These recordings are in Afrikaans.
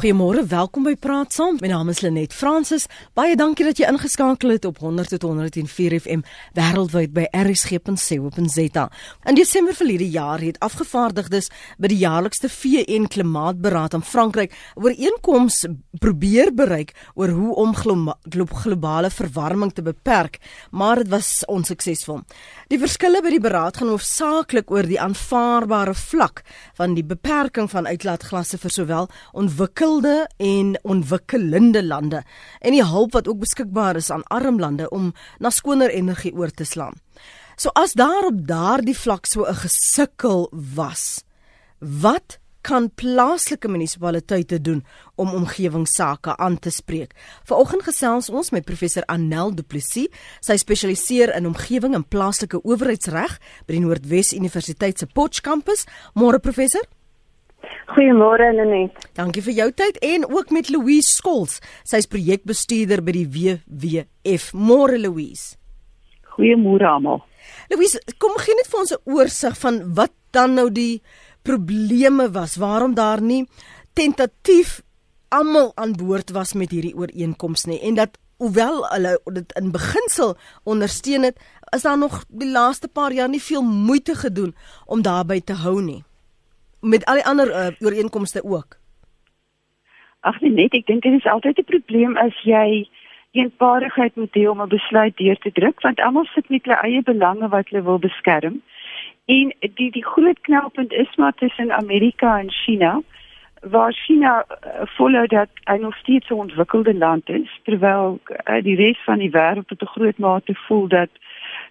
Goeiemôre, welkom by Praat Saam. My naam is Lenet Fransis. Baie dankie dat jy ingeskakel het op 100.104 FM wêreldwyd by rsg.co.za. In Desember verlede jaar het afgevaardigdes by die jaarlikste VN Klimaatberaad in Frankryk ooreenkoms probeer bereik oor hoe om globale verwarming te beperk, maar dit was onsuksesvol. Die verskille by die beraad gaan hoofsaaklik oor die aanvaarbare vlak van die beperking van uitlaatgasse vir sowel ontwikkel ontwikkelde en ontwikkelende lande en die hulp wat ook beskikbaar is aan arm lande om na skoner energie oor te slaan. So as daar op daardie vlak so 'n gesukkel was, wat kan plaaslike munisipaliteite doen om omgewingsake aan te spreek. Vanoggend gesels ons met professor Anel Du Plessis. Sy spesialiseer in omgewing en plaaslike owerheidsreg by die Noordwes Universiteit se Potch kampus. Môre professor? Goeiemôre Lenet. Dankie vir jou tyd en ook met Louise Skols. Sy's projekbestuurder by die WWF. Môre Louise. Goeiemôre almal. Louise, kom gee net vir ons 'n oorsig van wat dan nou die probleme was, waarom daar nie tentatief almal aan boord was met hierdie ooreenkoms nie en dat hoewel hulle dit in beginsel ondersteun het, is daar nog die laaste paar jaar nie veel moeite gedoen om daarbey te hou nie met al die ander uh, ooreenkomste ook? Ag nee, net ek dink dit is altyd 'n probleem as jy eenparigheid moet hê om 'n besluit deur te druk want almal sit met hulle eie belange wat hulle wil beskerm. En die die groot knelpunt is maar tussen Amerika en China waar China uh, volhou dat hy nog steeds 'n ontwikkelde land is terwyl uh, die res van die wêreld tot 'n groot mate voel dat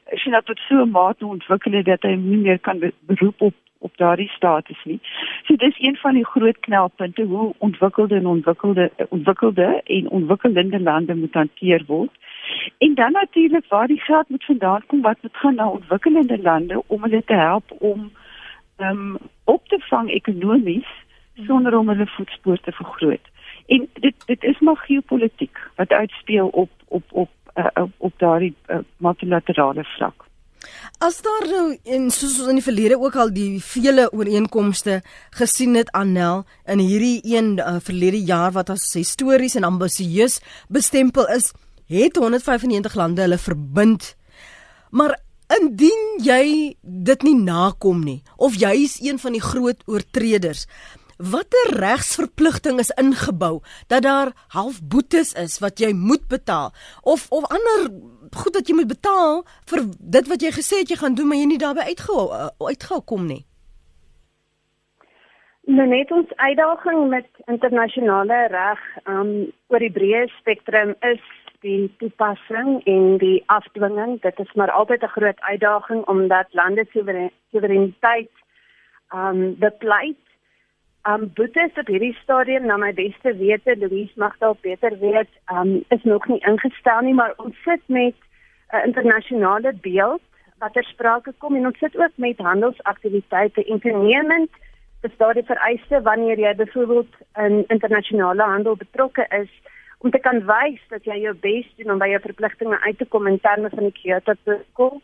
China tot so 'n mate ontwikkel het dat hy nie meer kan beroep op op daardie status nie. So dis een van die groot knelpunte hoe ontwikkelde en ontwikkelde ontwikkelde en ontwikkelende lande moet hanteer word. En dan natuurlik waar die geld moet vandaan kom wat moet gaan na ontwikkelende lande om hulle te help om ehm um, op te vang ekonomies sonder om hulle voetspoor te vergroot. En dit dit is maar geopolitiek wat uitspeel op op op uh, op, daardie uh, multilaterale vlak. As daar nou in soos in die verlede ook al die vele ooreenkomste gesien het Annel in hierdie een uh, verlede jaar wat as histories en ambisieus bestempel is, het 195 lande hulle verbind. Maar indien jy dit nie nakom nie of jy is een van die groot oortreders, watter regsverpligting is ingebou dat daar half boetes is wat jy moet betaal of of ander goed dat jy moet betaal vir dit wat jy gesê het jy gaan doen maar jy nie daarbey uitgehou uh, uitgekom nie. Nou net ons uitdaging met internasionale reg um oor die breë spektrum is die toepassing en die afdwinging. Dit is maar altyd 'n groot uitdaging omdat lande soewereiniteit um bepleit Um boetes op hierdie stadium na my beste wete, Louise mag dalk beter weet, um is nog nie ingestel nie, maar ons sit met 'n uh, internasionale beeld wat ter sprake kom en ons sit ook met handelsaktiwiteite en toenemend bestaan die vereiste wanneer jy byvoorbeeld in internasionale handel betrokke is om te kan wys dat jy jou bes doen om by jou verpligtinge uit te kom in terme van die Kyoto Protocol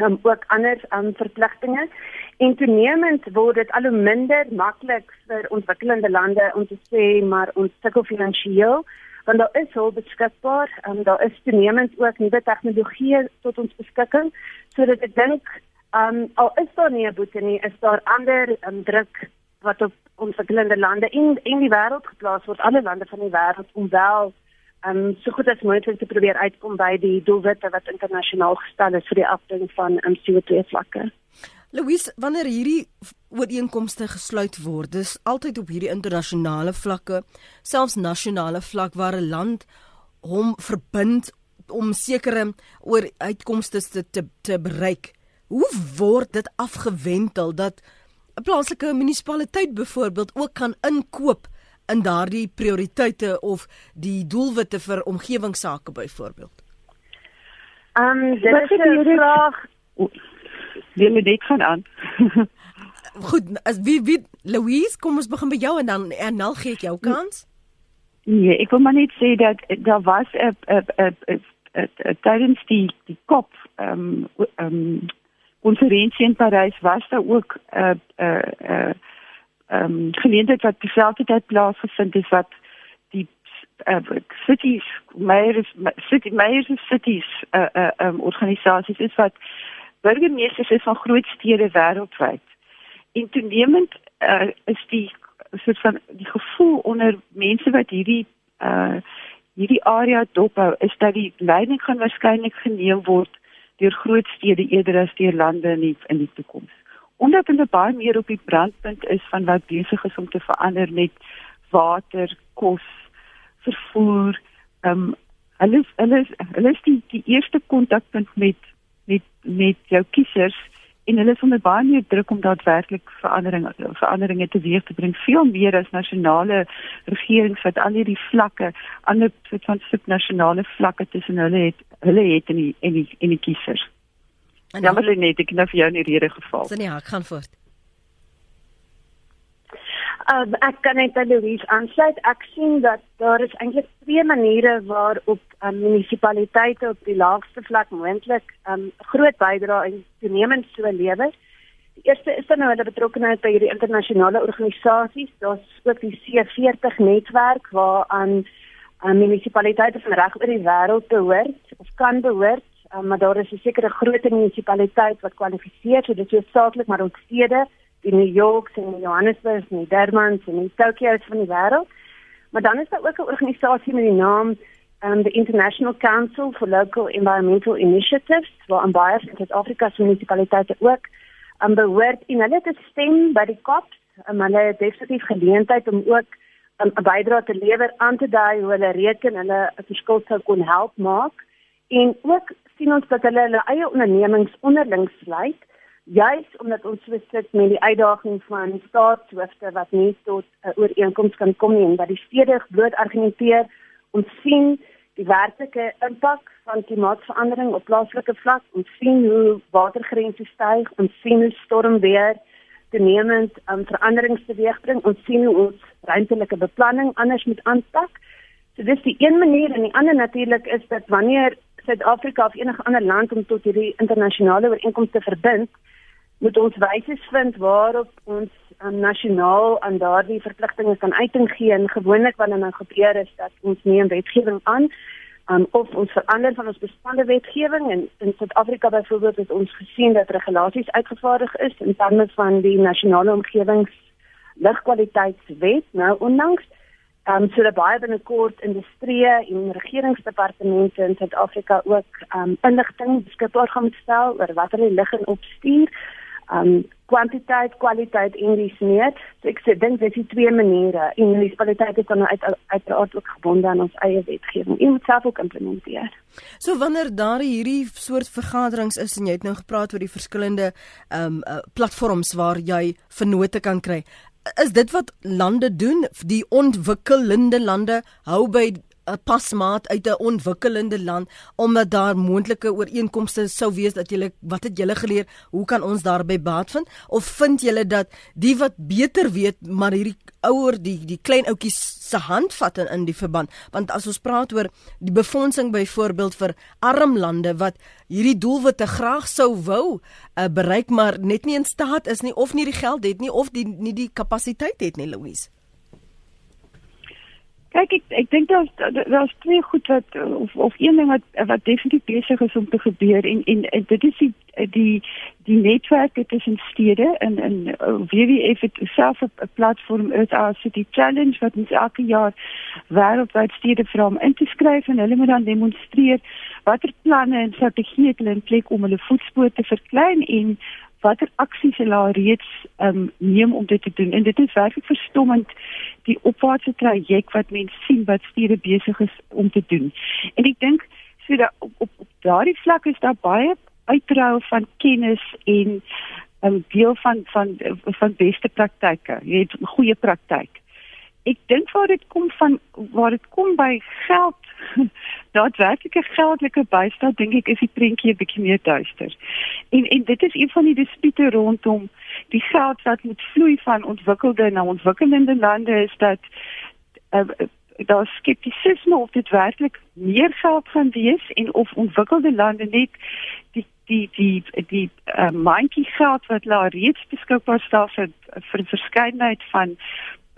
um, ook ander um, verpligtinge. En toenemend word dit al hoe minder maklik vir ontwikkelende lande om te sê maar ons sukkel finansiëel want daar is hulp beskikbaar. En um, daar is toenemend ook nuwe tegnologie tot ons beskikking. Sodat ek dink um, al is daar nie 'n boete nie is daar ander um, druk wat op ontwikkelende lande in in die wêreld geplaas word. Alle lande van die wêreld om wel um, so goed as moontlik te probeer uitkom by die doelwitte wat internasionaal gestel is vir die afding van um, CO2 vlakke. Louis, wanneer hierdie ooreenkomste gesluit word, dis altyd op hierdie internasionale vlakke, selfs nasionale vlak waar 'n land hom verbind om sekere oor uitkomste te, te te bereik. Hoe word dit afgewentel dat 'n plaaslike munisipaliteit byvoorbeeld ook kan inkoop in daardie prioriteite of die doelwitte vir omgewingsake byvoorbeeld? Ehm um, dit is 'n vraag. Wie moet dit gaan aan? Goed, as wie wie Louise, kom ons begin by jou en dan en dan gee ek jou kans. Nee, ek wil maar net sê dat daar was 'n 'n 'n tydens die die kop ehm ehm konferensie in Parys was daar ook 'n 'n 'n ehm um, geleentheid wat terselfdertyd plaasgevind het wat die uh, cities mayors city mayors of cities uh uh um, organisasies is wat burgemeesters is van groot stede wêreldwyd. En toenemend uh, is die soort van die gevoel onder mense wat hierdie uh hierdie area dophou is dat die leiding gaan waarskynlik geneem word deur groot stede eerder as deur lande in die, in die toekoms. Omdat hulle baie meer op die brandpunt is van wat besig is om te verander met water, kos, vervoer, ehm um, hulle hulle hulle is die, die eerste kontakpunt met met met jou kiesers en hulle is onder baie meer druk om daadwerklik veranderinge veranderinge teweeg te bring veel meer as nasionale regerings wat al hierdie vlakke ander soort van subnasionale vlakke tussen hulle het hulle het in die in die in die kiesers. Ja, maar net ek nou vir jou in die rede geval. Sien ja, ek gaan voort. Uh, ek kan net aan Louise aansluit. Ek sien dat daar is eintlik twee maniere waarop um, munisipaliteite op die laagste vlak moontlik 'n um, groot bydrae en toenemend so lewer. Die eerste is dan nou hulle betrokkeheid by hierdie internasionale organisasies. Daar's ook die C40 netwerk waaraan um, munisipaliteite van reg oor die wêreld behoort of kan behoort. Um, maar daar is 'n sekere groot munisipaliteit wat kwalifiseer, so dit is saaklik maar ons stede die New Yorks en die Johannesburg en die Durban en die Tokyos van die wêreld. Maar dan is daar ook 'n organisasie met die naam um the International Council for Local Environmental Initiatives, waar aan baie van Suid-Afrika se munisipaliteite ook um behoort en hulle het 'n stem by die COPs. Um, hulle het definitief geleentheid om ook 'n um, bydrae te lewer aan te dui hoe hulle reken hulle 'n verskil sou kon help maak. En ook sien ons dat hulle hulle eie ondernemings onderling sluit juis omdat ons so sit met die uitdaging van staatshoofde wat nie tot 'n uh, ooreenkoms kan kom nie en wat die stede bloot argumenteer ons sien die werklike impak van klimaatsverandering op plaaslike vlak ons sien hoe watergrense styg ons sien hoe stormweer toenemend um, veranderings teweegbring ons sien hoe ons ruimtelike beplanning anders moet aanpak. So dis die een manier en die ander natuurlik is dat wanneer Suid-Afrika of enige ander land om tot hierdie internasionale ooreenkomste verbind moet ons wyse vind waarop ons um, nasionaal aan daardie verpligtinge kan uiting gee en gewoonlik wanneer nou gebeur is dat ons nie 'n wetgewing aan um, of ons verander van ons bestaande wetgewing en in Suid-Afrika byvoorbeeld het ons gesien dat regulasies uitgevaardig is in terme van die nasionale omgewings lugkwaliteitswet nou onlangs um, so dat baie binnekort industrie en regeringsdepartemente in Suid-Afrika ook um, inligting beskikbaar gaan stel oor wat hulle lig en opstuur um kwantiteit, kwaliteit en dis meer. So ek sê dink dis die twee maniere. En die kwaliteit is dan uit uiteraard ook gebonde aan ons eie wetgewing. Jy moet self ook implementeer. So wanneer daar hierdie soort vergaderings is en jy het nou gepraat oor die verskillende um uh, platforms waar jy vennote kan kry. Is dit wat lande doen? Die ontwikkelende lande hou by 'n pasmaat uit 'n ontwikkelende land omdat daar moontlike ooreenkomste sou wees dat julle wat het julle geleer? Hoe kan ons daarby baat vind? Of vind julle dat die wat beter weet maar hierdie ouer die die klein ouetjies se hand vat in, in die verband? Want as ons praat oor die befondsing byvoorbeeld vir arm lande wat hierdie doelwitte graag sou wou uh, bereik maar net nie in staat is nie of nie die geld het nie of die nie die kapasiteit het nie Louise Kyk ek ek dink daar's daar's twee goed wat of of een ding wat wat definitief besig is om te gebeur en en, en dit is die die die netwerke tussen stede en en WWF het self 'n platform uit our city challenge wat ons elke jaar wêreldwyd stede vra om in te skryf en hulle moet dan demonstreer watter planne en strategieë hulle in plek om hulle voetspore te verklein en watter aksies hulle reeds um, neem om dit te doen. En dit is werklik verstommend die opwaartse traject wat mense sien wat stede besig is om te doen. En ek dink so dat op op, op daardie vlak is daar baie uitrou van kennis en 'n um, deel van van van beste praktyke. Jy het goeie praktyk ek dink waar dit kom van waar dit kom by geld daadwerklike geldelike bystand dink ek is die prentjie 'n bietjie meer duister. En en dit is een van die dispute rondom die geld wat moet vloei van ontwikkelde na ontwikkelende lande is dat uh, daar skeptisisme of dit werklik meer geld gaan wees en of ontwikkelde lande net die die die die uh, mandjie geld wat daar reeds beskikbaar staan vir vir verskeidenheid van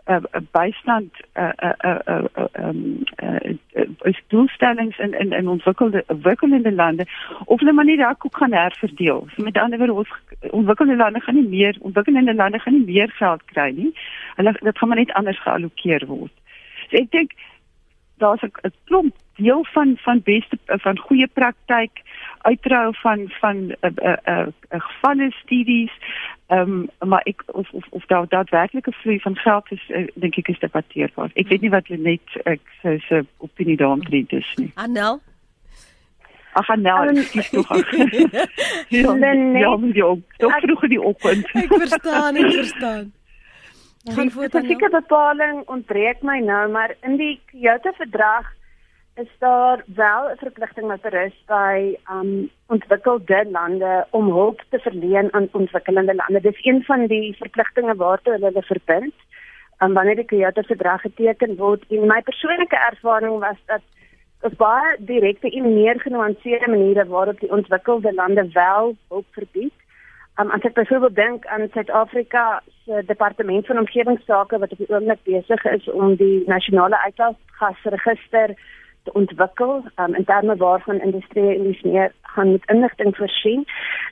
uh, bystand uh uh uh uh um uh doelstellings in in in ontwikkelde ontwikkelende lande of maar nie dalk ook gaan herverdeel. So met ander woorde ons ontwikkelde lande gaan nie meer ontwikkelende lande gaan nie meer geld kry nie. Hulle dit gaan maar net anders geallokeer word. So ek dink daar's 'n klomp deel van van beste van goeie praktyk uitrou van van 'n uh, 'n uh, 'n uh, uh, gevalle studies ehm um, maar ek of of of daar daadwerklike vloei van geld is uh, dink ek is debatteerbaar. Ek weet nie wat net ek se se opinie daaroor is nie. Anel Ag nou, dis tog. Ja, ja, ja, so vroeg in die oggend. ek verstaan, ek verstaan. Gaan voort. Die spesifieke bepaling ontbreek my nou, maar in die Kyoto verdrag is daar wel 'n verpligting wat berus by um ontwikkelde lande om hulp te verleen aan ontwikkelende lande. Dis een van die verpligtinge waartoe hulle hulle verbind. Um wanneer die Kyoto verdrag geteken word, en my persoonlike ervaring was dat Dit baie direkte en meer genuanceerde maniere waarop die ontwikkelde lande wel hulp verbied. Um, as ek byvoorbeeld dink aan Suid-Afrika se departement van omgewingsake wat op die oomblik besig is om die nasionale uitlaatgasregister te ontwikkel, um, in terme waarvan industrie en meer gaan met inligting voorsien.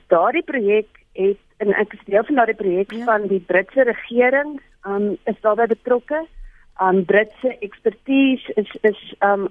Daardie projek het en ek is deel van daardie projek ja. van die Britse regering, um, is daarbey betrokke. Um Britse ekspertise is is um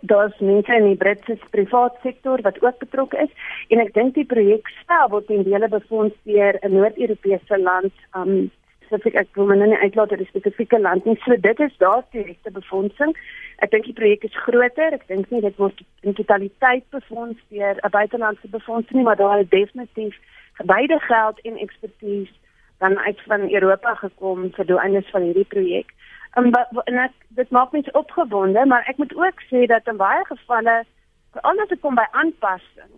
daar's mense in die Britse private sektor wat ook betrokke is en ek dink die projek self word in dele befonds deur 'n Noord-Europese land um spesifiek ek wil nou nie uitlaat oor 'n spesifieke land nie. So dit is daar direkte befondsing. Ek dink die projek is groter. Ek dink nie dit word in totaliteit befonds deur 'n buitelandse befondsing nie maar daar is definitief beide geld en ekspertise dan uit van Europa gekom vir die einde van hierdie projek. En, en ek, dit maak my opgewonde, maar ek moet ook sê dat in baie gevalle veral as dit kom by aanpassing,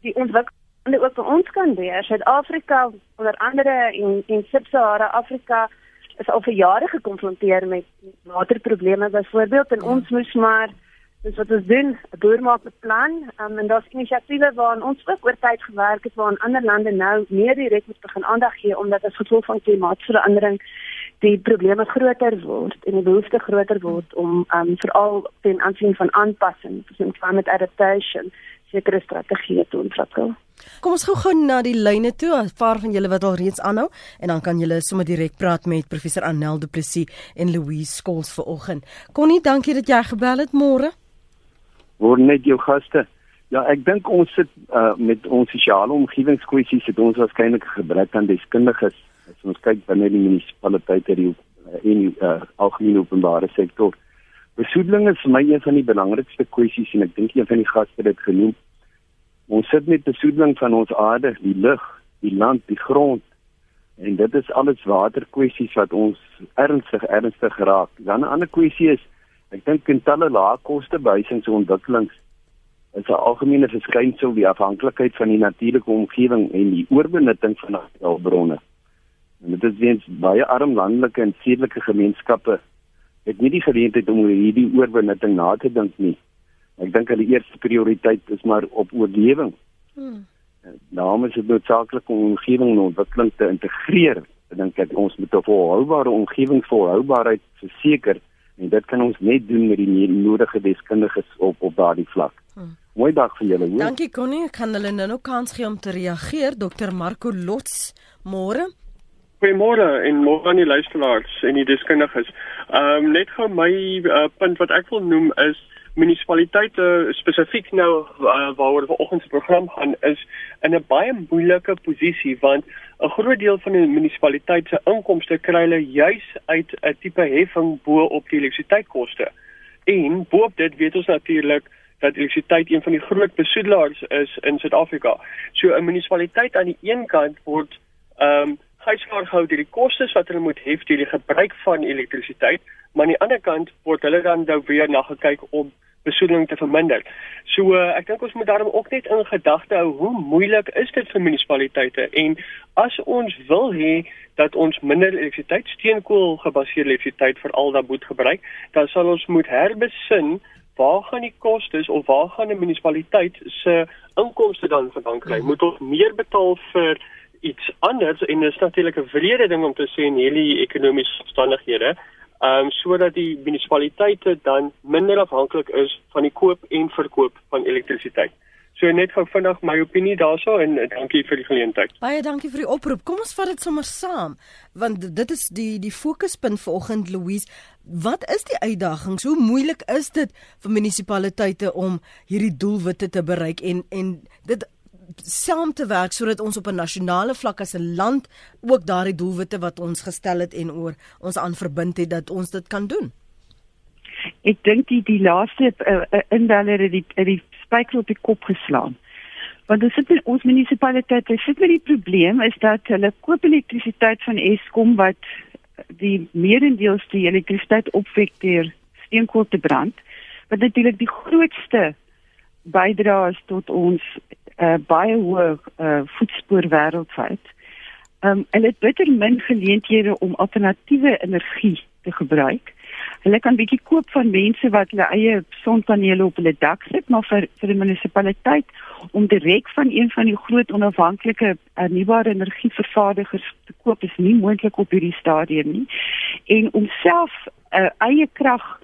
die ontwikkeling ook vir ons kan wees. Suid-Afrika onder andere in in Sub-Sahara Afrika is al vir jare gekonfronteer met waterprobleme byvoorbeeld en ja. ons moes maar dis wat ons doen, 'n boer maak 'n plan um, en daar's inisiatiewe waaraan ons ook oor tyd gewerk het waar ander lande nou meer direk moet begin aandag gee omdat as gevolg van klimaatsverandering die probleme groter word en die behoefte groter word om um, veral ten aansien van aanpassing, soos climate adaptation, sekere strategieë te ontwikkel. Kom ons gou gou na die lyne toe, 'n paar van julle wat al reeds aanhou en dan kan julle sommer direk praat met professor Anel Du Plessis en Louise Skols vanoggend. Connie, dankie dat jy gebel het môre. Word net jou gaste. Ja, ek dink ons sit uh, met ons sosiale omgewingskwessies het ons waarskynlik gebrek aan deskundiges as ons kyk binne die munisipaliteite die uh, en die uh, algemene openbare sektor. Besoedeling is vir my een van die belangrikste kwessies en ek dink een van die gaste het genoem. Ons sit met besoedeling van ons aarde, die lug, die land, die grond en dit is alles waterkwessies wat ons ernstig ernstig raak. Dan 'n ander kwessie is ek dink in talle lae koste behuisings en ontwikkelings is 'n algemene verskynsel die afhanklikheid van die natuurlike omgewing en die oorbenutting van natuurbronne. En dit is weens baie arm landelike en stedelike gemeenskappe het nie die geleentheid om oor hierdie oorbenutting na te dink nie. Ek dink hulle eerste prioriteit is maar op oorlewing. Hmm. Daarom is dit noodsaaklik om omgewing en ontwikkeling te integreer. Ek dink dat ons moet 'n volhoubare omgewing volhoubaarheid verseker en dit kan ons net doen met die nodige deskundiges op op daardie vlak. Hmm. Mooi dag vir julle. Dankie Connie, kan hulle nou nog kans gee om te reageer? Dr Marco Lots, môre. Goeiemôre en môre aan die luisteraars en die deskundiges. Ehm um, net gou my uh, punt wat ek wil noem is munisipaliteite spesifiek nou uh, waaroor vanoggend se program gaan is in 'n baie moeilike posisie want 'n groot deel van die munisipaliteit se inkomste kry hulle juis uit 'n tipe heffing bo op die elektrisiteitskoste. En bo op dit weet ons natuurlik dat elektrisiteit een van die groot besoedelaars is in Suid-Afrika. So 'n munisipaliteit aan die een kant word ehm um, huishouding gehou deur die kostes wat hulle moet hef deur die gebruik van elektrisiteit, maar aan die ander kant word hulle dan nou weer na gekyk om besoedeling te verminder. So uh, ek dink ons moet daarom ook net in gedagte hou hoe moeilik is dit vir munisipaliteite en as ons wil hê dat ons minder elektrisiteit steenkool gebaseerde elektrisiteit veral dan moet gebruik, dan sal ons moet herbesin waar gaan die kostes of waar gaan 'n munisipaliteit se inkomste dan vandaan kry? Moet ons meer betaal vir iets anders en dit is natuurlik 'n wrede ding om te sê in hierdie ekonomiese omstandighede, ehm um, sodat die munisipaliteite dan minder afhanklik is van die koop en verkoop van elektrisiteit. So net gou vinnig my opinie daaroor en dankie vir die geleentheid. Baie dankie vir die oproep. Kom ons vat dit sommer saam want dit is die die fokuspunt vanoggend Louise. Wat is die uitdagings? Hoe moeilik is dit vir munisipaliteite om hierdie doelwitte te bereik en en dit saam te werk sodat ons op 'n nasionale vlak as 'n land ook daardie doelwitte wat ons gestel het en oor ons aan verbind het dat ons dit kan doen. Ek dink die die laaste uh, uh, indeller het die die spyker op die kop geslaan. Want ons sit met ons munisipaliteite, sit met die probleem is dat hulle koop elektrisiteit van Eskom wat die meerendeels die elektrisiteit opwek deur steenkool te brand. Wat natuurlik die grootste bydraes tot ons uh, baie hoë uh, voetspoor wêreldwyd. Um, en dit bitter min geleenthede om alternatiewe energie te gebruik. Hulle kan bietjie koop van mense wat hulle eie sonpanele op hulle dak sit, maar vir vir die munisipaliteit om direk van een van die groot onafhanklike hernubare energievervaardigers te koop is nie moontlik op hierdie stadium nie. En om self 'n uh, eie krag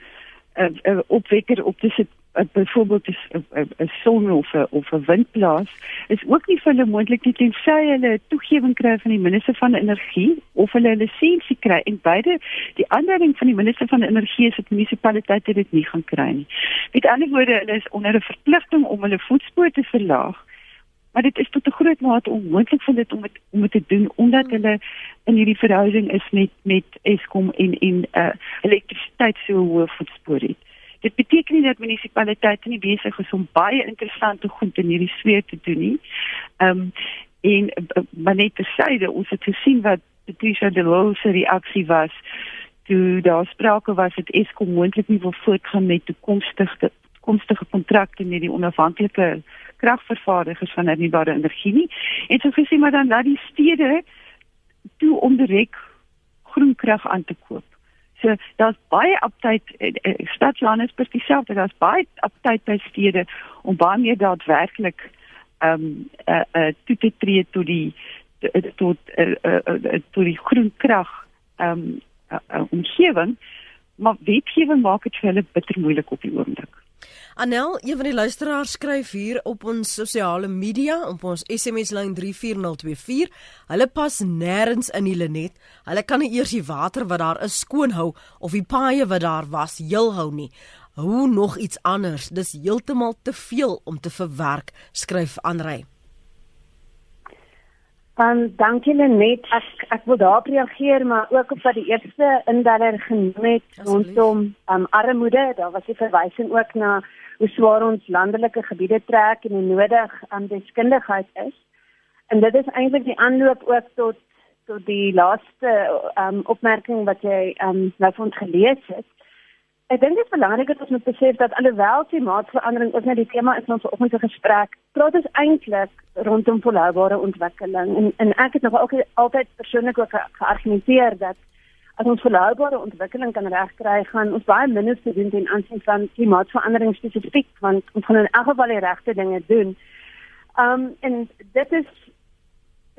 'n uh, uh, opwekker op te sit byvoorbeeld 'n son of 'n of 'n windplaas is ook nie vir hulle moontlik nie tensy hulle toegewing kry van die minister van energie of hulle 'n lisensie kry en beide die aandering van die minister van energie is dat munisipaliteite dit nie gaan kry nie. Met ander woorde, hulle is onder 'n verpligting om hulle voetspoor te verlaag. Maar dit is tot 'n groot mate onmoontlik vir dit om het, om dit te doen omdat hulle in hierdie verhouding is met met Eskom en en uh, elektrisiteit so hoë voetspoor het. Dit beteken nie dat munisipaliteite nie besig is om baie interessante goed in hierdie sfeer te doen nie. Ehm um, en uh, maar net te sê dat ons het gesien wat Patricia de Rose se reaksie was toe daar sprake was dat Eskom moontlik nie wil voortgaan met toekomstige toekomstige kontrakte met die onafhanklike kragvervaardigers van hernubare energie nie. En so gesien maar dan laat die stede toe om direk groen krag aan te koop. So daar's baie aptyd eh, eh, stad Johannesburg dieselfde daar's baie aptyd by stede om baie meer daadwerklik ehm um, uh, uh, toe te tree tot die tot uh, uh, uh, tot die groen krag ehm um, uh, uh, omgewing maar wetgewing maak dit vir hulle bitter moeilik op die oomblik. Anel, een van die luisteraars skryf hier op ons sosiale media op ons SMS lyn 34024. Hulle pas nêrens in hulle net. Hulle kan nie eers die water wat daar is skoon hou of die paaie wat daar was heel hou nie. Hoe nog iets anders? Dis heeltemal te veel om te verwerk, skryf Anrey. Dan dankie net ek ek wil daarop reageer maar ook op wat die eerste indeller genoem het rondom um, armoede. Daar was 'n verwysing ook na hoe swaar ons landelike gebiede trek en hoe nodig aan um, deskundigheid is. En dit is eintlik die aanloop ook tot tot die laaste um, opmerking wat jy um, nou ons gelees het. Ek dink dit is belangrik dat ons moet besef dat alhoewel klimaatsverandering ook net die tema is van ons vanoggend se gesprek, praat ons eintlik rondom volhoubare ontwikkeling en en ek het nog ook altyd persoonlik ook geargumenteer dat as ons volhoubare ontwikkeling kan regkry, gaan ons baie minder te doen ten aansien van klimaatsverandering spesifiek, want ons gaan in elk geval die regte dinge doen. Um en dit is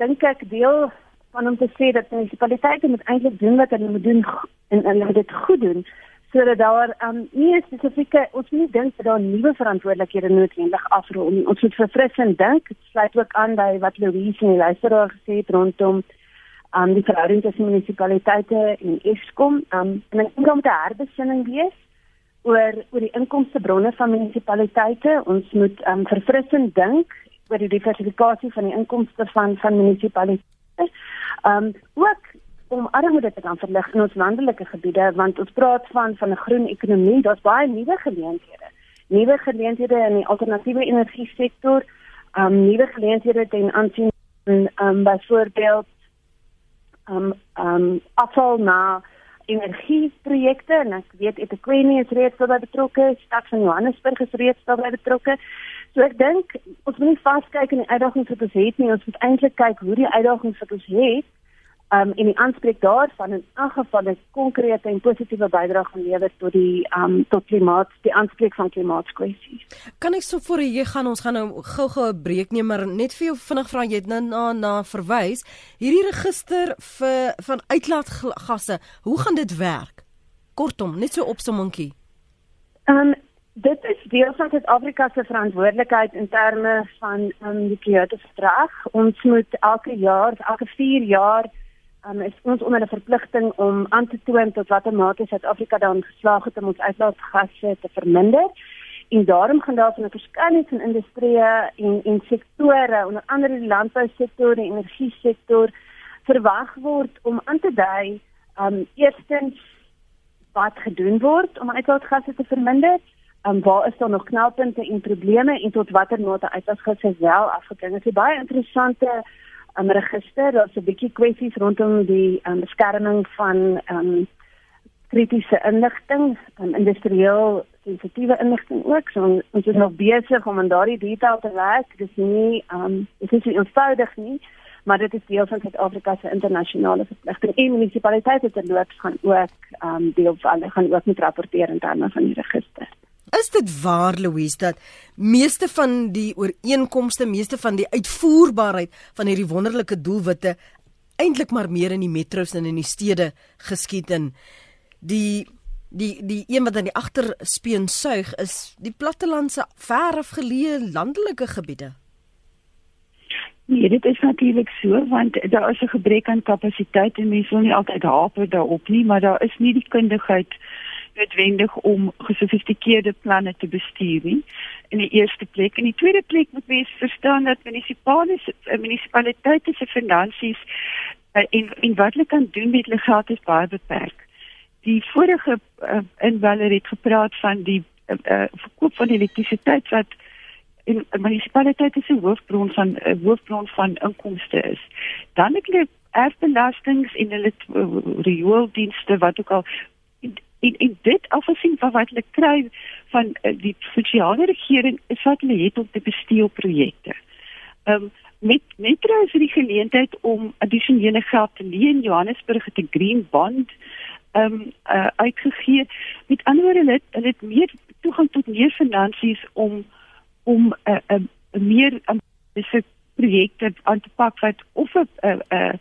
dink ek deel van om te sê dat munisipaliteite moet eintlik doen wat hulle moet doen en hulle moet dit goed doen sodat daar um nie spesifieke ons nie dink dat daar nuwe verantwoordelikhede noodwendig afrol nie. Ons moet verfrissend dink. Dit sluit ook aan by wat Louise en die luisteraar gesê het rondom um die verhouding tussen munisipaliteite en Eskom. Um en ek dink om te herbesinning wees oor oor die inkomstebronne van munisipaliteite. Ons moet um verfrissend dink oor die diversifikasie van die inkomste van van munisipaliteite. Um ook om armoede te kan verlig in ons landelike gebiede want ons praat van van 'n groen ekonomie. Daar's baie nuwe geleenthede. Nuwe geleenthede in die alternatiewe energie sektor. Um nuwe geleenthede ten aansien van um byvoorbeeld um um afval na energieprojekte en ek weet Etiquette is reeds daarbey betrokke, stad van Johannesburg is reeds daarbey betrokke. So ek dink ons moet nie vaskyk in die uitdagings wat ons het nie, ons moet eintlik kyk hoe die uitdagings wat ons het um en die aanspreek daarvan in elk geval 'n konkrete en positiewe bydrae gaan lewer tot die um tot klimaat die aanspreek van klimaatskwessies. Kan ek so voor jy gaan ons gaan nou gou-gou 'n breek neem maar net vir jou vinnig vra jy het nou na na verwys hierdie register vir van uitlaatgasse. Hoe gaan dit werk? Kortom, net so opsommingkie. Um dit is deel van Suid-Afrika se verantwoordelikheid in terme van um die Kyoto-verdrag. Ons moet elke jaar, elke 4 jaar um, is ons onder 'n verpligting om aan te toon tot watter mate Suid-Afrika dan geslaag het om ons uitlaatgasse te verminder. En daarom gaan daar van 'n verskeidenheid van industrieë en en sektore, onder andere die landbousektor die energiesektor verwag word om aan te dui um eerstens wat gedoen word om uitlaatgasse te verminder. Um waar is daar nog knelpunte en probleme en tot watter mate uitlaatgasse wel afgeding is. Dit is baie interessante um, register. Daar's 'n bietjie kwessies rondom die um, beskerming van um, kritiese inligting, um, industrieel sensitiewe inligting ook. So ons is nog besig om aan daardie detail te werk. Dit is nie um dit is nie eenvoudig nie, maar dit is deel van Suid-Afrika se internasionale verpligting. En munisipaliteite terloops gaan ook um deel van hulle gaan ook moet rapporteer in terme van die register. Is dit waar Louise dat meeste van die ooreenkomste, meeste van die uitvoerbaarheid van hierdie wonderlike doelwitte eintlik maar meer in die metro's en in die stede geskied en die die die een wat aan die agterspeen suig is die plattelandse ver afgeleë landelike gebiede. Nee, dit is natuurlik so want daar is 'n gebrek aan kapasiteit en mense wil nie altyd haper daarop nie, maar daar is nie die kundigheid noodwendig om gesofistikeerde planne te bestuur nie. In die eerste plek, in die tweede plek moet mens verstaan dat munisipale eh, munisipaliteite se finansies uh, en en wat hulle kan doen met hulle geld is baie beperk. Die vorige uh, inweller het gepraat van die uh, uh, verkoop van elektrisiteit wat in munisipaliteite se hoofbron van uh, hoofbron van inkomste is. Dan het hulle erfbelastings en hulle uh, riooldienste wat ook al en, en dit afgesien van wat hulle kry van uh, die sosiale regering is wat hulle het om te bestuur projekte. Ehm um, met metro is die geleentheid om addisionele geld te leen Johannesburg het 'n green bond ehm um, uh, uitgegee. Met ander woorde hulle hulle het meer toegang tot meer finansies om om 'n uh, 'n uh, meer ambisieuze um, projekte aan te pak wat of 'n uh, uh,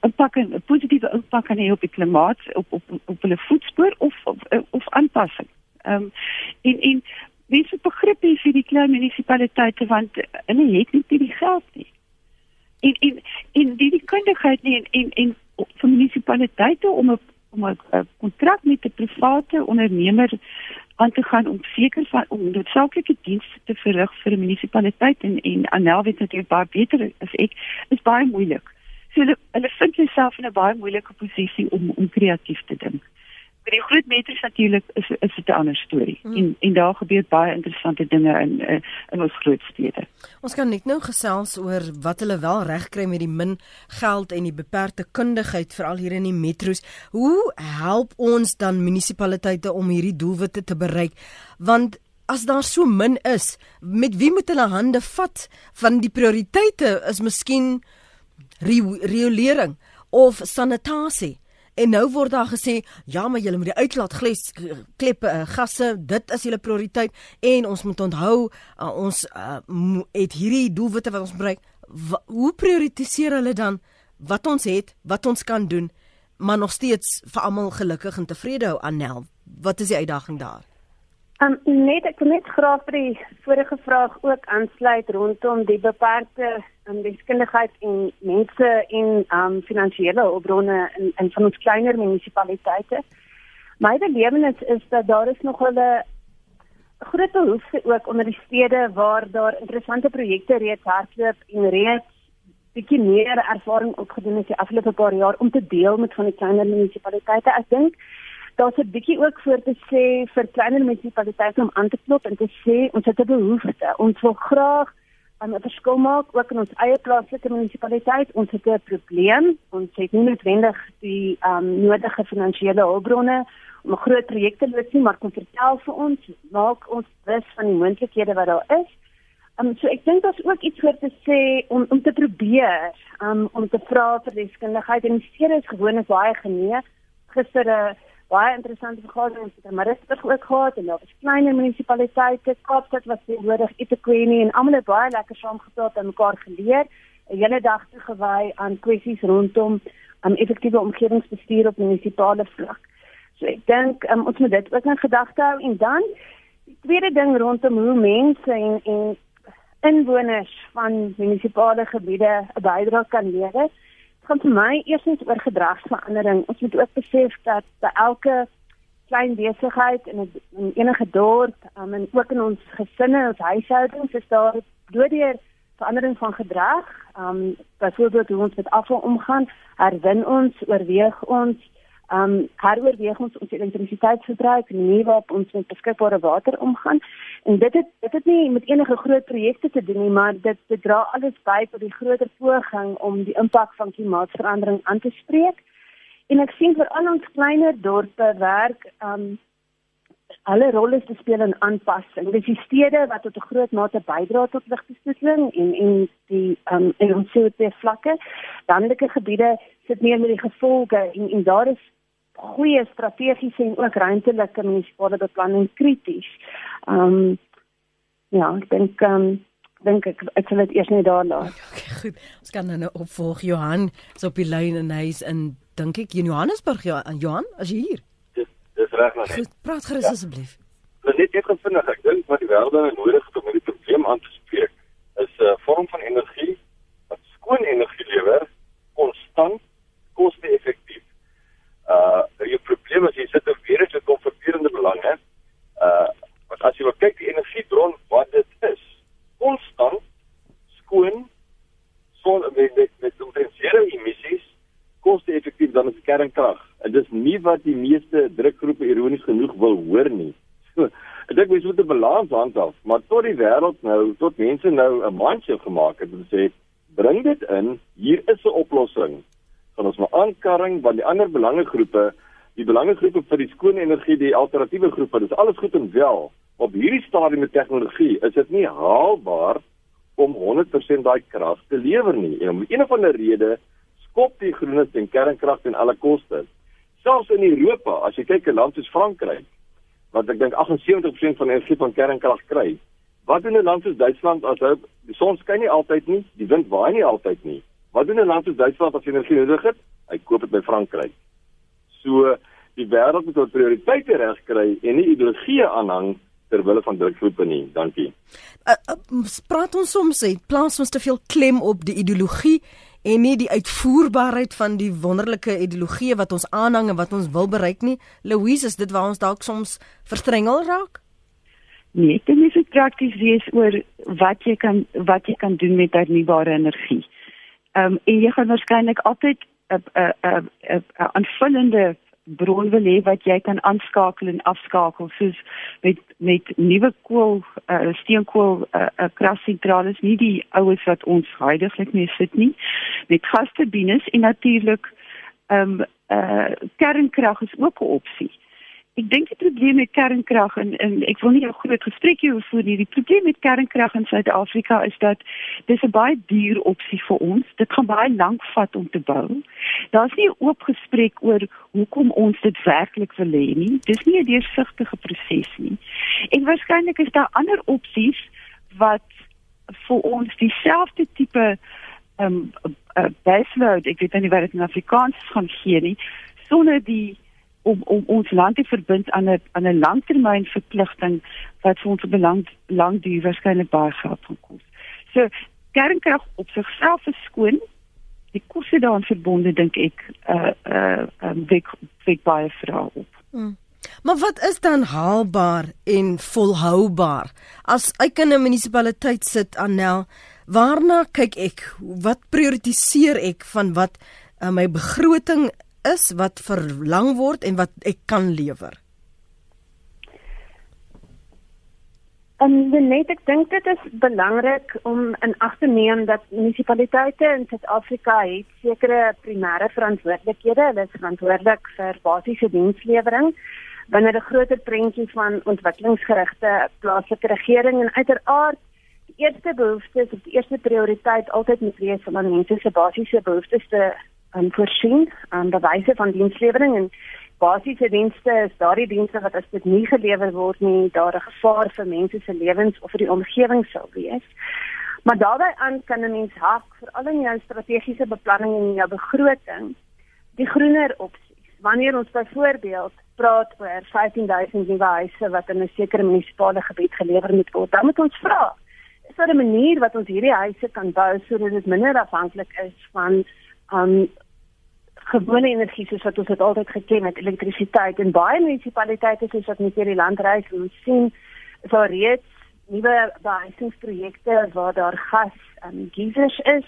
impak en 'n positiewe impak kan hê op die klimaat op op op hulle voetspoor of of, of aanpassing. Ehm um, en en wie se begrip is vir die klein munisipaliteite want hulle het nie die geld nie. En en en die die kundigheid nie en en, en vir munisipaliteite om 'n om 'n kontrak met 'n private ondernemer aan te gaan om seker van om noodsaaklike dienste te verrig vir 'n munisipaliteit en en Anel weet natuurlik baie beter as ek is baie moeilik. So hulle hulle vind jouself in 'n baie moeilike posisie om om kreatief te dink. Vir die groot metros natuurlik is is dit 'n ander storie. Hmm. En en daar gebeur baie interessante dinge in eh, in ons groot stede. Ons kan net nou gesels oor wat hulle wel reg kry met die min geld en die beperkte kundigheid veral hier in die metros. Hoe help ons dan munisipaliteite om hierdie doelwitte te bereik? Want As daar so min is, met wie moet hulle hande vat? Van die prioriteite is miskien riolering of sanitasie. En nou word daar gesê, ja, maar julle moet die uitlaatglas kleppe uh, gasse, dit is julle prioriteit en ons moet onthou uh, ons uh, het hierdie doelwitte wat ons bereik. Wa, hoe prioritiseer hulle dan wat ons het, wat ons kan doen, maar nog steeds vir almal gelukkig en tevrede hou Annel? Wat is die uitdaging daar? Um, net ek wil net graag vir die vorige vraag ook aansluit rondom die beperkte um, deskundigheid en mense en um, finansiële hulpbronne in, in van ons kleiner munisipaliteite. My belewenis is dat daar is nog 'n groot behoefte ook onder die stede waar daar interessante projekte reeds hardloop en reeds bietjie meer ervaring opgedoen het die afgelope paar jaar om te deel met van die kleiner munisipaliteite. Ek dink daar's 'n bietjie ook voor te sê vir kleiner munisipaliteite om aan te klop en te sê ons het 'n behoefte. Ons wil graag 'n verskil maak ook in ons eie plaaslike munisipaliteit. Ons het 'n probleem. Ons het nie noodwendig die um, nodige finansiële hulpbronne om 'n groot projek te loods nie, maar kom vertel vir ons, maak ons bewus van die moontlikhede wat daar is. Um, so ek dink daar's ook iets vir te sê om om te probeer um, om te vra vir deskundigheid en die stede is gewoonlik baie genee. Gister 'n uh, baie interessante vergadering met Maritzburg ook gehad en daar was kleiner munisipaliteite, Kaapstad was teenwoordig, eThekwini en almal het baie lekker saamgepraat en mekaar geleer. 'n Hele dag toegewy aan kwessies rondom um, effektiewe omgewingsbestuur op munisipale vlak. So ek dink um, ons moet dit ook in gedagte hou en dan die tweede ding rondom hoe mense en en inwoners van munisipale gebiede 'n bydrae kan lewer gaan vir my eers net oor gedragsverandering. Ons moet ook besef dat by elke klein besigheid in 'n enige dorp, um, en ook in ons gesinne of huishoudings is daar doodeur verandering van gedrag. Um byvoorbeeld hoe ons met afval omgaan, herwin ons, oorweeg ons um heroorweeg ons ons elektrisiteitsverbruik nie waarop ons met beskikbare water omgaan en dit het dit het nie met enige groot projekte te doen nie maar dit dit dra alles by tot die groter poging om die impak van klimaatsverandering aan te spreek en ek sien vir al ons kleiner dorpe werk um alle rolle te speel in aanpassing. Dis die stede wat tot 'n groot mate bydra tot ligbesoedeling en en die um en ons CO2 vlakke. Landelike gebiede sit meer met die gevolge en en daar is goeie strategiese en ook ruimtelike munisipale beplanning krities. Ehm um, ja, ek dink ehm um, dink ek ek sal dit eers net daar laat. Okay, goed. Ons kan nou opvolg Johan is op die lyn en hy's in dink ek in Johannesburg ja, Johan, as jy hier. Dis dis reg maar. Goed, praat gerus ja. asseblief. Dit net ek gevind ek dink wat die wêreld nou nodig het om hierdie probleem aan te spreek is 'n uh, vorm van energie wat skoon energie lewer, konstant, koste-effektief uh die probleem is jy sit op weer eens kom verbeerende belange. Uh want as jy wil kyk die energiebron wat dit is, konstant skoon son met met met omtrent emissies koste-effektief dan is kernkrag. En dis nie wat die meeste drukgroepe ironies genoeg wil hoor nie. So, ek dink mense moet 'n balans handhaaf, maar tot die wêreld nou, tot mense nou 'n mindset gemaak het en sê bring dit in, hier is 'n oplossing gaan ons maar aankarring want die ander belangegroepe, die belangegroepe vir die skoon energie, die alternatiewe groepe, dis alles goed en wel. Op hierdie stadium met tegnologie is dit nie haalbaar om 100% daai krag te lewer nie. En om een of ander rede skop die groenes en kernkrag ten alle koste. Selfs in Europa, as jy kyk 'n land soos Frankryk, wat ek dink 78% van energie van kernkrag kry, wat doen 'n land soos Duitsland as hy die son skyn nie altyd nie, die wind waai nie altyd nie. Wat doen 'n land soos Duitsland as energie nodig het? Hy koop dit by Frankryk. So die wêreld moet sy prioriteite reg kry en nie ideologie aanhang ter wille van drukgroepe nie. Dankie. Uh, uh, praat ons soms sê plaas ons te veel klem op die ideologie en nie die uitvoerbaarheid van die wonderlike ideologie wat ons aanhang en wat ons wil bereik nie. Louise, is dit waar ons dalk soms verstrengel raak? Nee, dit is prakties wees oor wat jy kan wat jy kan doen met hernubare energie. Ehm um, en jy gaan waarskynlik altyd 'n 'n 'n 'n aanvullende bron wil hê wat jy kan aanskakel en afskakel soos met met nuwe kool uh, steenkool uh, uh, kragsentrale is nie die oues wat ons huidigelik mee sit nie met gasturbines en natuurlik ehm um, uh, kernkrag is ook 'n opsie. Ek dink die probleem met kernkrag en, en ek wil nie 'n groot gesprek hier voer nie. Die probleem met kernkrag in Suid-Afrika is dat dis 'n baie duur opsie vir ons. Dit gaan baie lank vat om te bou. Daar's nie 'n oop gesprek oor hoekom ons dit werklik wil hê nie. Dis nie 'n deursigtige proses nie. En waarskynlik is daar ander opsies wat vir ons dieselfde tipe ehm um, uh, baseload, ek weet nie wat dit in Afrikaans gaan gee nie, sonder die om om ons land te verbind aan 'n aan 'n langtermyn verpligting wat vir ons belang lank duur waarskynlik baie geld gaan kos. So kernkrag op sigself is skoon. Die koste daaraan verbonde dink ek uh uh um, wek wek baie vrae op. Hmm. Maar wat is dan haalbaar en volhoubaar? As ek in 'n munisipaliteit sit aan Nel, waarna kyk ek? Wat prioritiseer ek van wat uh, my begroting is wat verlang word en wat ek kan lewer? En net ek dink dit is belangrik om in ag te neem dat munisipaliteite in Suid-Afrika het sekere primêre verantwoordelikhede. Hulle is verantwoordelik vir basiese dienslewering binne 'n groter prentjie van ontwikkelingsgerigte plaaslike regering en uiteraard eerste behoeftes of die eerste prioriteit altyd moet wees om aan mense se basiese behoeftes te um, voorsien aan die wyse van dienslewering en basiese dienste is daardie dienste wat as dit nie gelewer word nie, daar 'n gevaar vir mense se lewens of vir die omgewing sal wees. Maar daarbey aan kan 'n mens hak veral in jou strategiese beplanning en jou begroting die groener opsies. Wanneer ons byvoorbeeld praat oor 15000 nuwe huise wat in 'n sekere munisipale gebied gelewer moet word, dan moet ons vra is daar 'n manier wat ons hierdie huise kan bou sodat dit minder afhanklik is van um gewone energie soos wat ons dit altyd geken het, elektrisiteit. En baie munisipaliteite soos wat net hier die land reis en sien is daar reeds nuwe behuisingsprojekte waar daar gas en geysers is.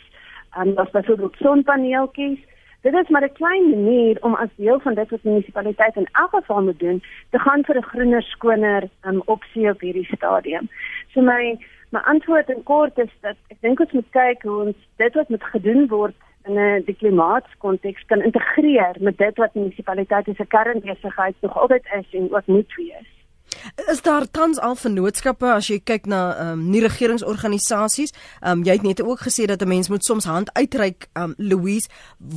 En wat byvoorbeeld sonpaneeltjies. Dit is maar 'n klein manier om as deel van dit wat munisipaliteit in elk geval moet doen, te gaan vir 'n groener, skoner um, opsie op hierdie stadium. So my my antwoord in kort is dat ek dink ons moet kyk hoe ons dit wat moet gedoen word in 'n die klimaatskonteks kan integreer met dit wat munisipaliteite se kernbesigheid nog altyd is en ook moet wees. Is daar tans al vennootskappe as jy kyk na ehm um, nie regeringsorganisasies? Ehm um, jy het net ook gesê dat 'n mens moet soms hand uitreik. Ehm um, Louise,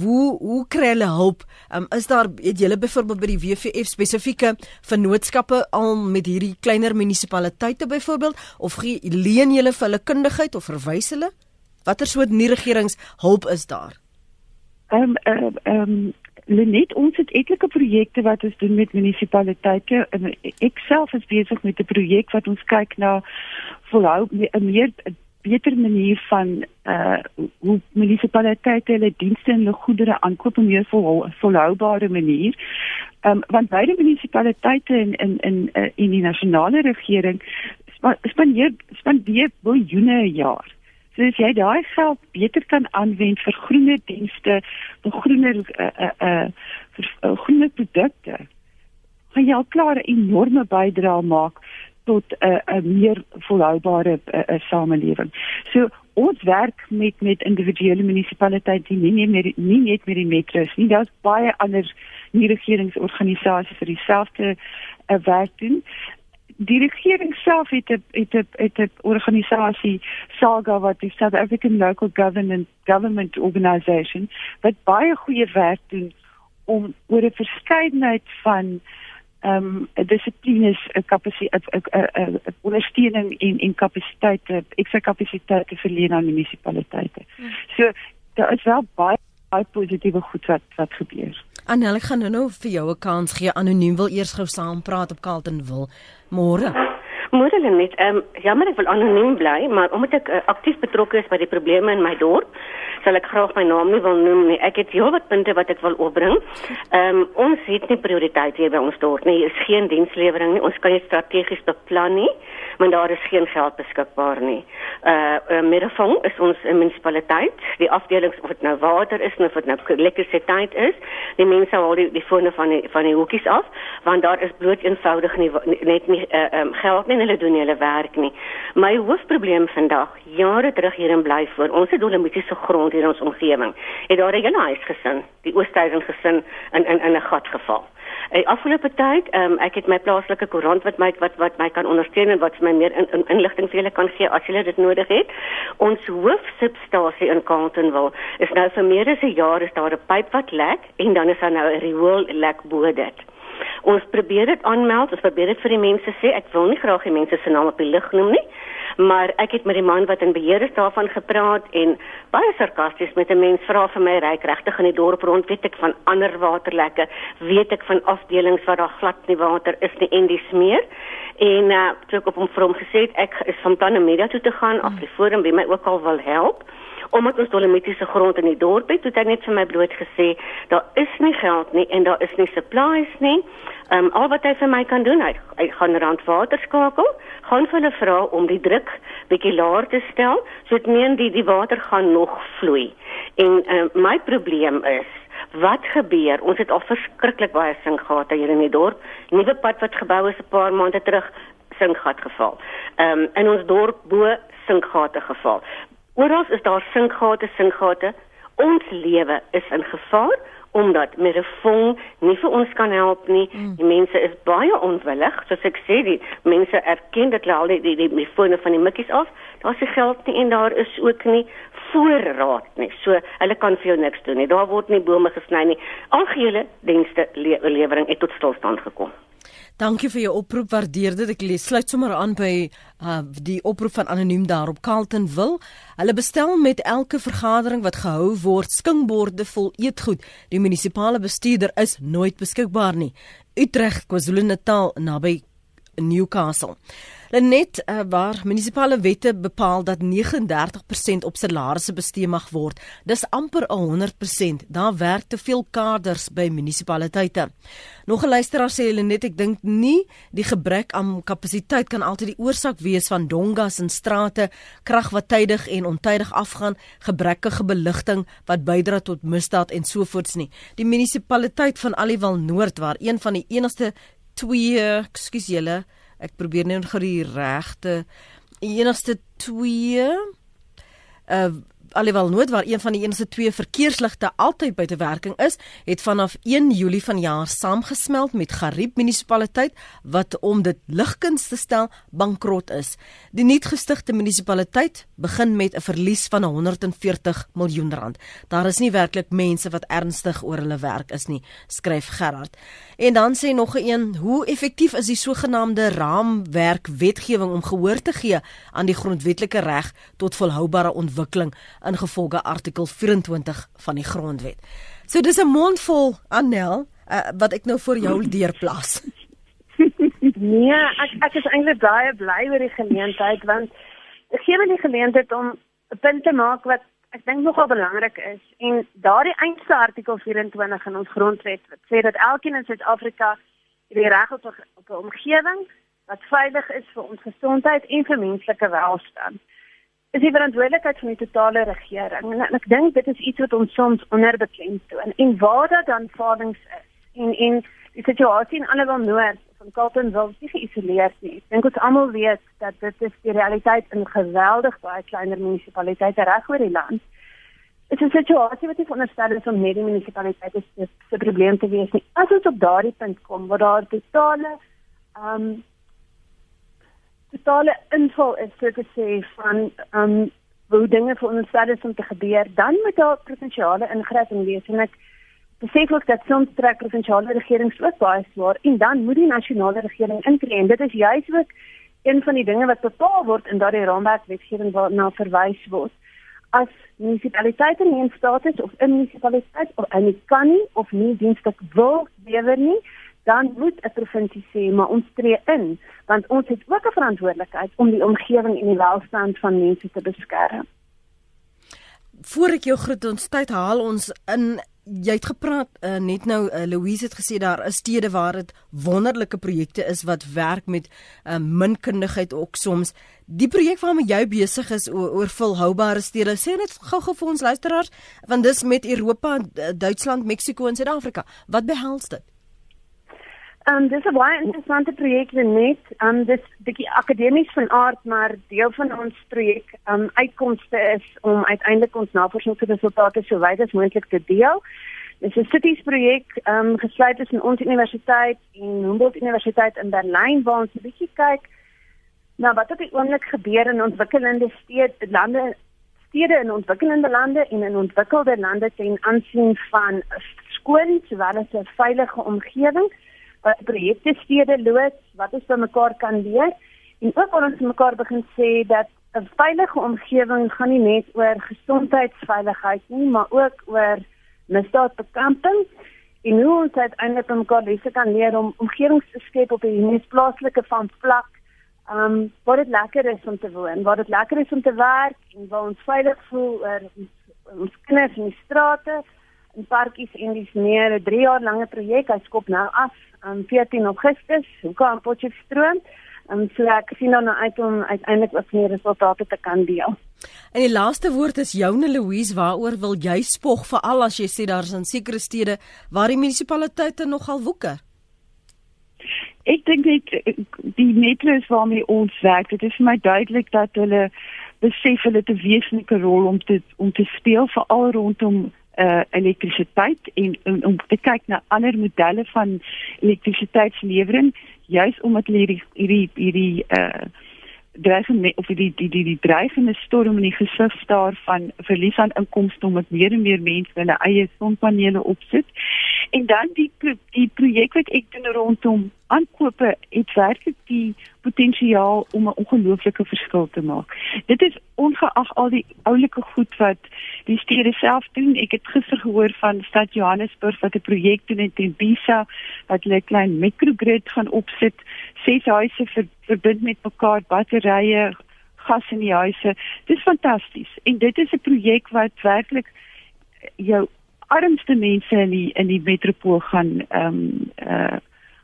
hoe hoe kry hulle hulp? Ehm um, is daar het julle byvoorbeeld by die WVF spesifieke vennootskappe al met hierdie kleiner munisipaliteite byvoorbeeld of leen julle vir hulle kundigheid of verwys hulle? Watter soort nie regeringshulp is daar? Ehm um, ehm um, um, Lenet ons het etlike projekte wat ons doen met munisipaliteite en ek self is besig met 'n projek wat ons kyk na volhou 'n meer beter manier van uh hoe munisipaliteite hulle dienste en hulle goedere aankoop op 'n vol, volhoubare manier. Ehm um, want beide munisipaliteite in in in uh, in die nasionale regering spandeer spandeer biljoene per jaar. So as jy daai geld beter kan aanwend vir groener dienste, vir groener uh uh, uh vir uh, groener produkte, gaan jy al klaar 'n enorme bydrae maak tot 'n uh, 'n meer volhoubare uh, uh, samelewing. So ons werk met met individuele munisipaliteite nie nie meer nie net met die metros nie. Daar's baie ander nie regeringsorganisasies vir dieselfde uh, werk doen die regering self het 'n het 'n het 'n organisasie SAGA wat die South African Local Government Government Organisation wat baie goeie werk doen om oor 'n verskeidenheid van ehm um, dissiplines 'n kapasiteit 'n ondersteuning en en kapasiteite ekstra kapasiteite te verleen aan munisipaliteite. Hmm. So daar is wel baie baie positiewe goed wat wat gebeur. Anel, ek gaan nou nou vir jou 'n kans gee. Anoniem wil eers gou saam praat op Carlton wil. Môre. Môre lê net. Ehm um, jammer ek wil anoniem bly, maar omdat ek uh, aktief betrokke is by die probleme in my dorp, sal ek graag my naam nie wil noem nie. Ek het heelwat punte wat ek wil opbring. Ehm um, ons het nie prioriteit hier by ons dorp nie. Hier is geen dienslewering nie. Ons kan nie strategies beplan nie maar daar is geen geld beskikbaar nie. Uh, uh Middelvang is ons munisipaliteit, die afdelings of dit nou water is of dit nou elektrisiteit is, die mense haal die, die fone van die van die hoekies af, want daar is bloot eenvoudig nie net nie uh, um, geld nie hulle doen hulle werk nie. My hoofprobleem vandag, jare terug hier in Blyvoor, ons het dolomitiese grond hier in ons omgewing. Het daar 'n huis gesin, die Oosthuizen gesin in in in 'n gat geval. Die afgelope tyd, um, ek het my plaaslike koerant wat my wat wat my kan ondersteun en wat my meer in, in, inligting vir julle kan gee as julle dit nodig het. Ons hoofsubstasie in Carletonville is nou vir meer as 'n jaar is daar 'n pyp wat lek en dan is daar nou 'n riool lek bo dit. Ons probeer dit aanmeld, ons probeer dit vir die mense sê. Ek wil nie graag die mense se naam op die lig noem nie maar ek het met die man wat in beheer is daarvan gepraat en baie sarkasties met 'n mens vra vir my ryk regtig in die dorp rond? Weet ek van ander waterlekke? Weet ek van afdelings waar daar glad nie water is nie en dis meer? En uh, toe ek op hom vir hom gesê het ek is van plan om media toe te gaan af die forum wie my ook al wil help omdat ons dolomitiese grond in die dorp het, het hy net vir my bloot gesê, daar is nie geld nie en daar is nie supplies nie. Ehm um, al wat hy vir my kan doen, hy, hy gaan randwater skakel, gaan vir hulle vra om die druk bietjie laer te stel, sodat meen die die water gaan nog vloei. En uh, my probleem is Wat gebeur? Ons het al verskriklik baie sinkgate hier in die dorp. Nuwe pad wat gebou is 'n paar maande terug, sinkgat geval. Ehm um, in ons dorp bo sinkgate geval. Oral is daar sinkgate, sinkgate Ons lewe is in gevaar omdat Merefong nie vir ons kan help nie. Mm. Die mense is baie onwillig, soos ek sê, die mense erken dat hulle al die die, die, die fone van die mikkies af. Daar's nie geld nie en daar is ook nie voorraad nie. So hulle kan vir jou niks doen nie. Daar word nie bome gesny nie. Algehele dienste le lewering het tot stilstand gekom. Dankie vir jou oproep, waardeer dit. Ek sluit sommer aan by uh, die oproep van anoniem daar op Carltonville. Hulle bestel met elke vergadering wat gehou word skinkborde vol eetgoed. Die munisipale bestuurder is nooit beskikbaar nie. Utrecht, KwaZulu-Natal naby Newcastle. Lenet uh, waar munisipale wette bepaal dat 39% op salarisse bestee mag word. Dis amper 100%. Daar werk te veel kaders by munisipaliteite. Nog 'n luisteraar sê Lenet, ek dink nie die gebrek aan kapasiteit kan altyd die oorsaak wees van dongas in strate, krag wat tydig en ontydig afgaan, gebrekkige beligting wat bydra tot misdaad en sovoorts nie. Die munisipaliteit van Aliwal Noord waar een van die enigste twee, ekskuus julle, ek probeer net gou die regte enigste twee uh alhoewel nood waar een van die enigste twee verkeersligte altyd buite werking is, het vanaf 1 Julie vanjaar saamgesmelt met Gariep munisipaliteit wat om dit ligkuns te stel bankrot is. Die nuutgestigte munisipaliteit begin met 'n verlies van 140 miljoen rand. Daar is nie werklik mense wat ernstig oor hulle werk is nie, skryf Gerard. En dan sê nog 'n een, hoe effektief is die sogenaamde raamwerk wetgewing om gehoor te gee aan die grondwetlike reg tot volhoubare ontwikkeling? Ingevolge artikel 24 van die grondwet. So dis 'n mondvol Annel uh, wat ek nou vir jou deurplas. nee, ek ek is eintlik baie bly oor die geleentheid want ek gee my die geleentheid om 'n punt te maak wat ek dink nogal belangrik is en daardie eindste artikel 24 in ons grondwet wat sê dat elkeen in Suid-Afrika die reg op 'n omgewing wat veilig is vir ons gesondheid en vir menslike welstand is die verantwoordelikheid van die totale regering. En ek dink dit is iets wat ons soms onderbekend toon. En waar dat dan falings is en en die situasie in alle van Noord van Kaapstad wil nie geïsoleerd nie. Ek dink ons almal weet dat dit is die realiteit in geweldig baie kleiner munisipaliteite reg oor die land. Dit is 'n situasie wat nie veronderstel is om net die munisipaliteite se probleem te wees nie. As ons op daardie punt kom waar daar totale ehm um, totale inval is so te sê van um hoe dinge vir ons stad om te gebeur, dan moet daar provinsiale ingryping wees. En ek besef ook dat soms trek provinsiale regerings ook baie swaar en dan moet die nasionale regering intree. En dit is juis ook een van die dinge wat bepaal word in daardie raamwerk wetgewing waarna verwys word. As munisipaliteite nie in staat is of 'n munisipaliteit of en kan nie of nie dienste wil lewer nie dan moet 'n provinsie sê maar ons tree in want ons het ook 'n verantwoordelikheid om die omgewing en die welstand van mense te beskerm. Voordat ek jou groet ons tyd haal ons in. Jy het gepraat uh, net nou uh, Louise het gesê daar is stede waar dit wonderlike projekte is wat werk met uh, minkundigheid ook soms. Die projek waarmee jy besig is oor, oor volhoubare stede sê net gou-gou vir ons luisteraars want dis met Europa Duitsland Mexiko en Suid-Afrika. Wat behels dit Um dis 'n baie interessante projek net. Um dis bietjie akademies van aard, maar deel van ons projek um uitkomste is om uiteindelik ons navorsingsresultate so wyd as moontlik te deel. Dis 'n cities projek um gesluit tussen ons universiteit en Humboldt Universiteit in Berlyn waar ons 'n bietjie kyk na wat op die oomblik gebeur in ontwikkelende stede, lande, stede in ontwikkelende lande en in ontwikkelde lande ten aansien van skoon sowel as 'n veilige omgewing wat projekte stede loods, wat ons vir mekaar kan leer en ook ons mekaar begin sê dat 'n veilige omgewing gaan nie net oor gesondheidsveiligheid nie, maar ook oor misdaadbekamping en hoe ons uiteindelik mekaar lesse kan leer om omgewings te skep op 'n plaaslike van vlak um waar dit lekker is om te woon, waar dit lekker is om te werk en waar ons veilig voel oor ons kinders in die strate en parkies en dis meer 'n 3 jaar lange projek. Hy skop nou af aan 14 Augustus. Hoe kan Potchefstroom? En so ek sien dan nou uit om uiteindelik ook meer resultate te kan deel. En die laaste woord is joune Louise, waaroor wil jy spog veral as jy sê daar's in sekere stede waar die munisipaliteite nogal woeker? Ek dink net die metros waarmee ons werk, dit is vir my duidelik dat hulle besef hulle het 'n wesenlike rol om te om te speel veral rondom uh elektrisiteit en om, om te kyk na ander modelle van elektrisiteitslewering juis omdat hierdie hierdie hierdie uh dreigende of die die die die dreigende storm in die gesig staar van verlies aan inkomste omdat meer en meer mense hulle eie sonpanele opsit en dan die die projek wat ek doen rondom aankope het werklik die potensiaal om 'n ongelooflike verskil te maak. Dit is ongeag al die oulike goed wat die stede self doen. Ek het gister gehoor van stad Johannesburg wat 'n projek doen in Tembisa wat hulle 'n klein microgrid gaan opsit, ses huise ver, verbind met mekaar, batterye, gas in die huise. Dit is fantasties. En dit is 'n projek wat werklik jou armste mense in die in die metropool gaan ehm um, uh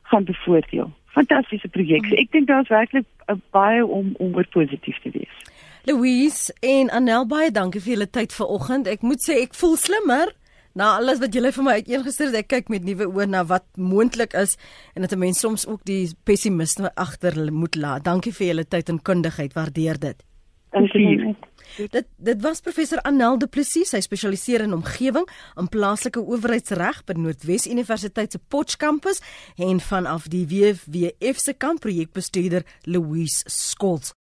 gaan bevoordeel. Fantastiese projek. So ek dink daar's werklik baie om om oor positief te wees. Louise en Anel baie dankie vir julle tyd vanoggend. Ek moet sê ek voel slimmer na alles wat julle vir my uiteengestuur het. Ek kyk met nuwe oë na wat moontlik is en dat 'n mens soms ook die pessimisme agter moet laat. Dankie vir julle tyd en kundigheid. Waardeer dit. Dankie. Dit dit was professor Anel Du Plessis, sy spesialiseer in omgewing en plaaslike owerheidsreg by Noordwes Universiteit se Potch kampus en vanaf die WWF se kamp projekbestuurder Louise Skols.